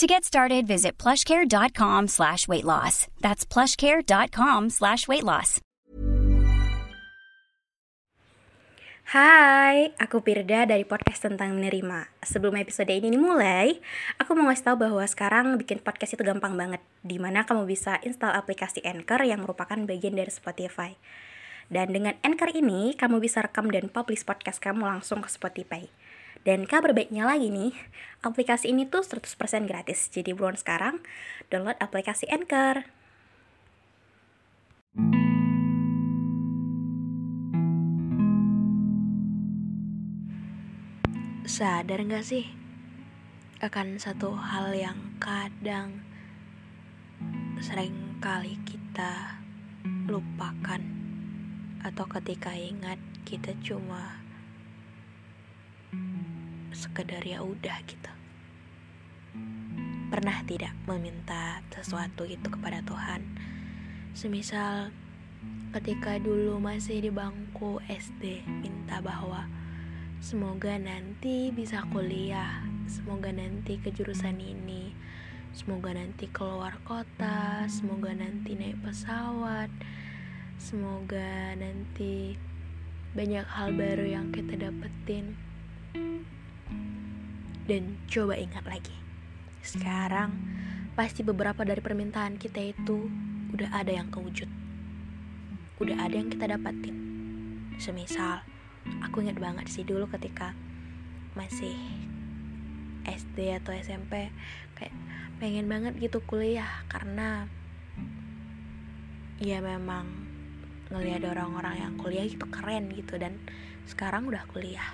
To get started, visit plushcare.com slash weight loss. That's plushcare.com slash weight loss. Hai, aku Pirda dari podcast tentang menerima. Sebelum episode ini dimulai, aku mau ngasih tahu bahwa sekarang bikin podcast itu gampang banget. Di mana kamu bisa install aplikasi Anchor yang merupakan bagian dari Spotify. Dan dengan Anchor ini, kamu bisa rekam dan publish podcast kamu langsung ke Spotify. Dan kabar baiknya lagi nih, aplikasi ini tuh 100% gratis. Jadi buruan sekarang, download aplikasi Anchor. Sadar gak sih akan satu hal yang kadang sering kali kita lupakan atau ketika ingat kita cuma sekedar ya udah gitu. Pernah tidak meminta sesuatu itu kepada Tuhan? Semisal ketika dulu masih di bangku SD minta bahwa semoga nanti bisa kuliah, semoga nanti ke jurusan ini, semoga nanti keluar kota, semoga nanti naik pesawat, semoga nanti banyak hal baru yang kita dapetin dan coba ingat lagi. Sekarang pasti beberapa dari permintaan kita itu udah ada yang kewujud. Udah ada yang kita dapatin. Semisal, aku ingat banget sih dulu ketika masih SD atau SMP kayak pengen banget gitu kuliah karena ya memang ngelihat orang-orang yang kuliah itu keren gitu dan sekarang udah kuliah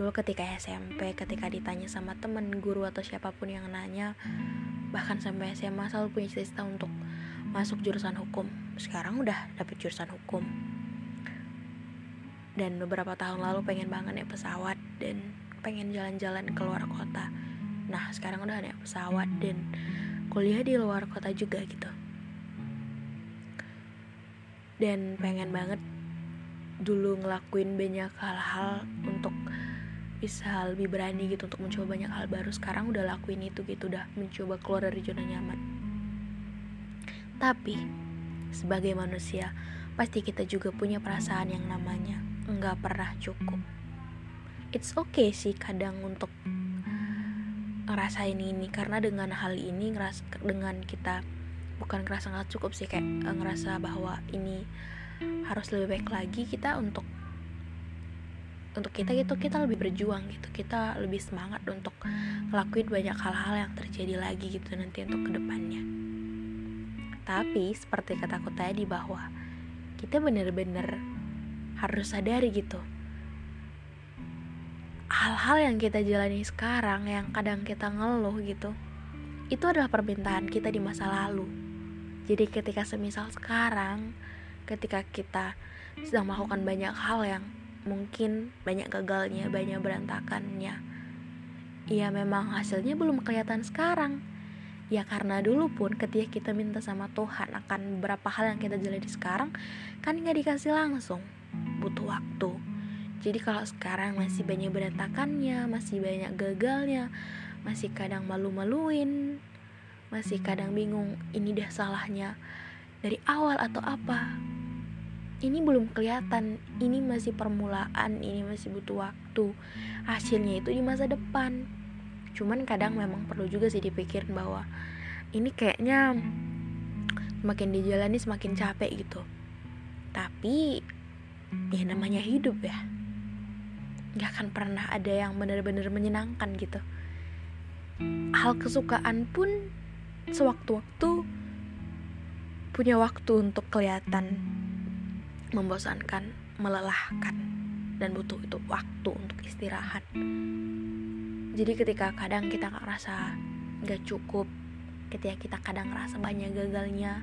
dulu ketika SMP ketika ditanya sama temen guru atau siapa pun yang nanya bahkan sampai SMA selalu punya cita-cita untuk masuk jurusan hukum. Sekarang udah dapet jurusan hukum. Dan beberapa tahun lalu pengen banget naik pesawat dan pengen jalan-jalan ke luar kota. Nah sekarang udah naik pesawat dan kuliah di luar kota juga gitu. Dan pengen banget dulu ngelakuin banyak hal-hal untuk bisa lebih berani gitu untuk mencoba banyak hal baru. Sekarang udah lakuin itu gitu udah mencoba keluar dari zona nyaman. Tapi sebagai manusia pasti kita juga punya perasaan yang namanya nggak pernah cukup. It's okay sih kadang untuk ngerasain ini karena dengan hal ini ngeras dengan kita bukan ngerasa nggak cukup sih kayak eh, ngerasa bahwa ini harus lebih baik lagi kita untuk untuk kita gitu kita lebih berjuang gitu kita lebih semangat untuk ngelakuin banyak hal-hal yang terjadi lagi gitu nanti untuk ke depannya. Tapi seperti kataku tadi bahwa kita bener-bener harus sadari gitu. Hal-hal yang kita jalani sekarang yang kadang kita ngeluh gitu itu adalah permintaan kita di masa lalu. Jadi ketika semisal sekarang ketika kita sedang melakukan banyak hal yang mungkin banyak gagalnya, banyak berantakannya. Ya memang hasilnya belum kelihatan sekarang. Ya karena dulu pun ketika kita minta sama Tuhan akan beberapa hal yang kita jalani sekarang kan nggak dikasih langsung, butuh waktu. Jadi kalau sekarang masih banyak berantakannya, masih banyak gagalnya, masih kadang malu-maluin, masih kadang bingung ini dah salahnya dari awal atau apa ini belum kelihatan. Ini masih permulaan ini masih butuh waktu. Hasilnya itu di masa depan. Cuman kadang memang perlu juga sih dipikirin bahwa ini kayaknya semakin dijalani semakin capek gitu. Tapi ya namanya hidup ya. Gak akan pernah ada yang benar-benar menyenangkan gitu. Hal kesukaan pun sewaktu-waktu punya waktu untuk kelihatan membosankan, melelahkan, dan butuh itu waktu untuk istirahat. Jadi ketika kadang kita nggak rasa nggak cukup, ketika kita kadang ngerasa banyak gagalnya,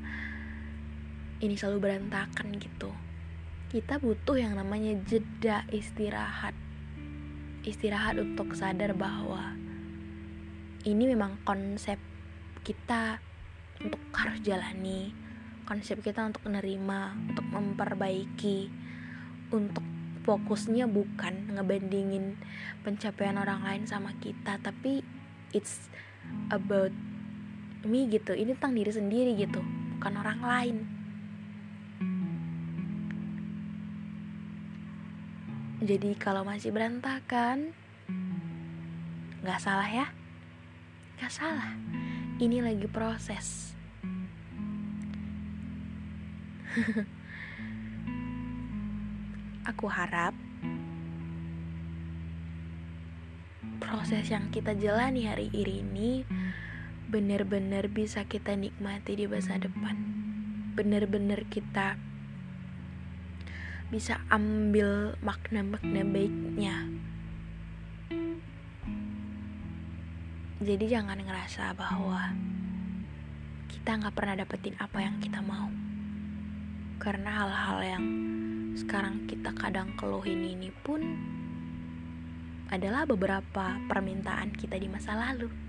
ini selalu berantakan gitu. Kita butuh yang namanya jeda istirahat. Istirahat untuk sadar bahwa ini memang konsep kita untuk harus jalani konsep kita untuk menerima untuk memperbaiki untuk fokusnya bukan ngebandingin pencapaian orang lain sama kita tapi it's about me gitu. Ini tentang diri sendiri gitu bukan orang lain. Jadi kalau masih berantakan nggak salah ya? Nggak salah. Ini lagi proses aku harap proses yang kita jalani hari ini benar-benar bisa kita nikmati di masa depan. Benar-benar kita bisa ambil makna-makna baiknya. Jadi jangan ngerasa bahwa kita nggak pernah dapetin apa yang kita mau karena hal-hal yang sekarang kita kadang keluhin ini pun adalah beberapa permintaan kita di masa lalu.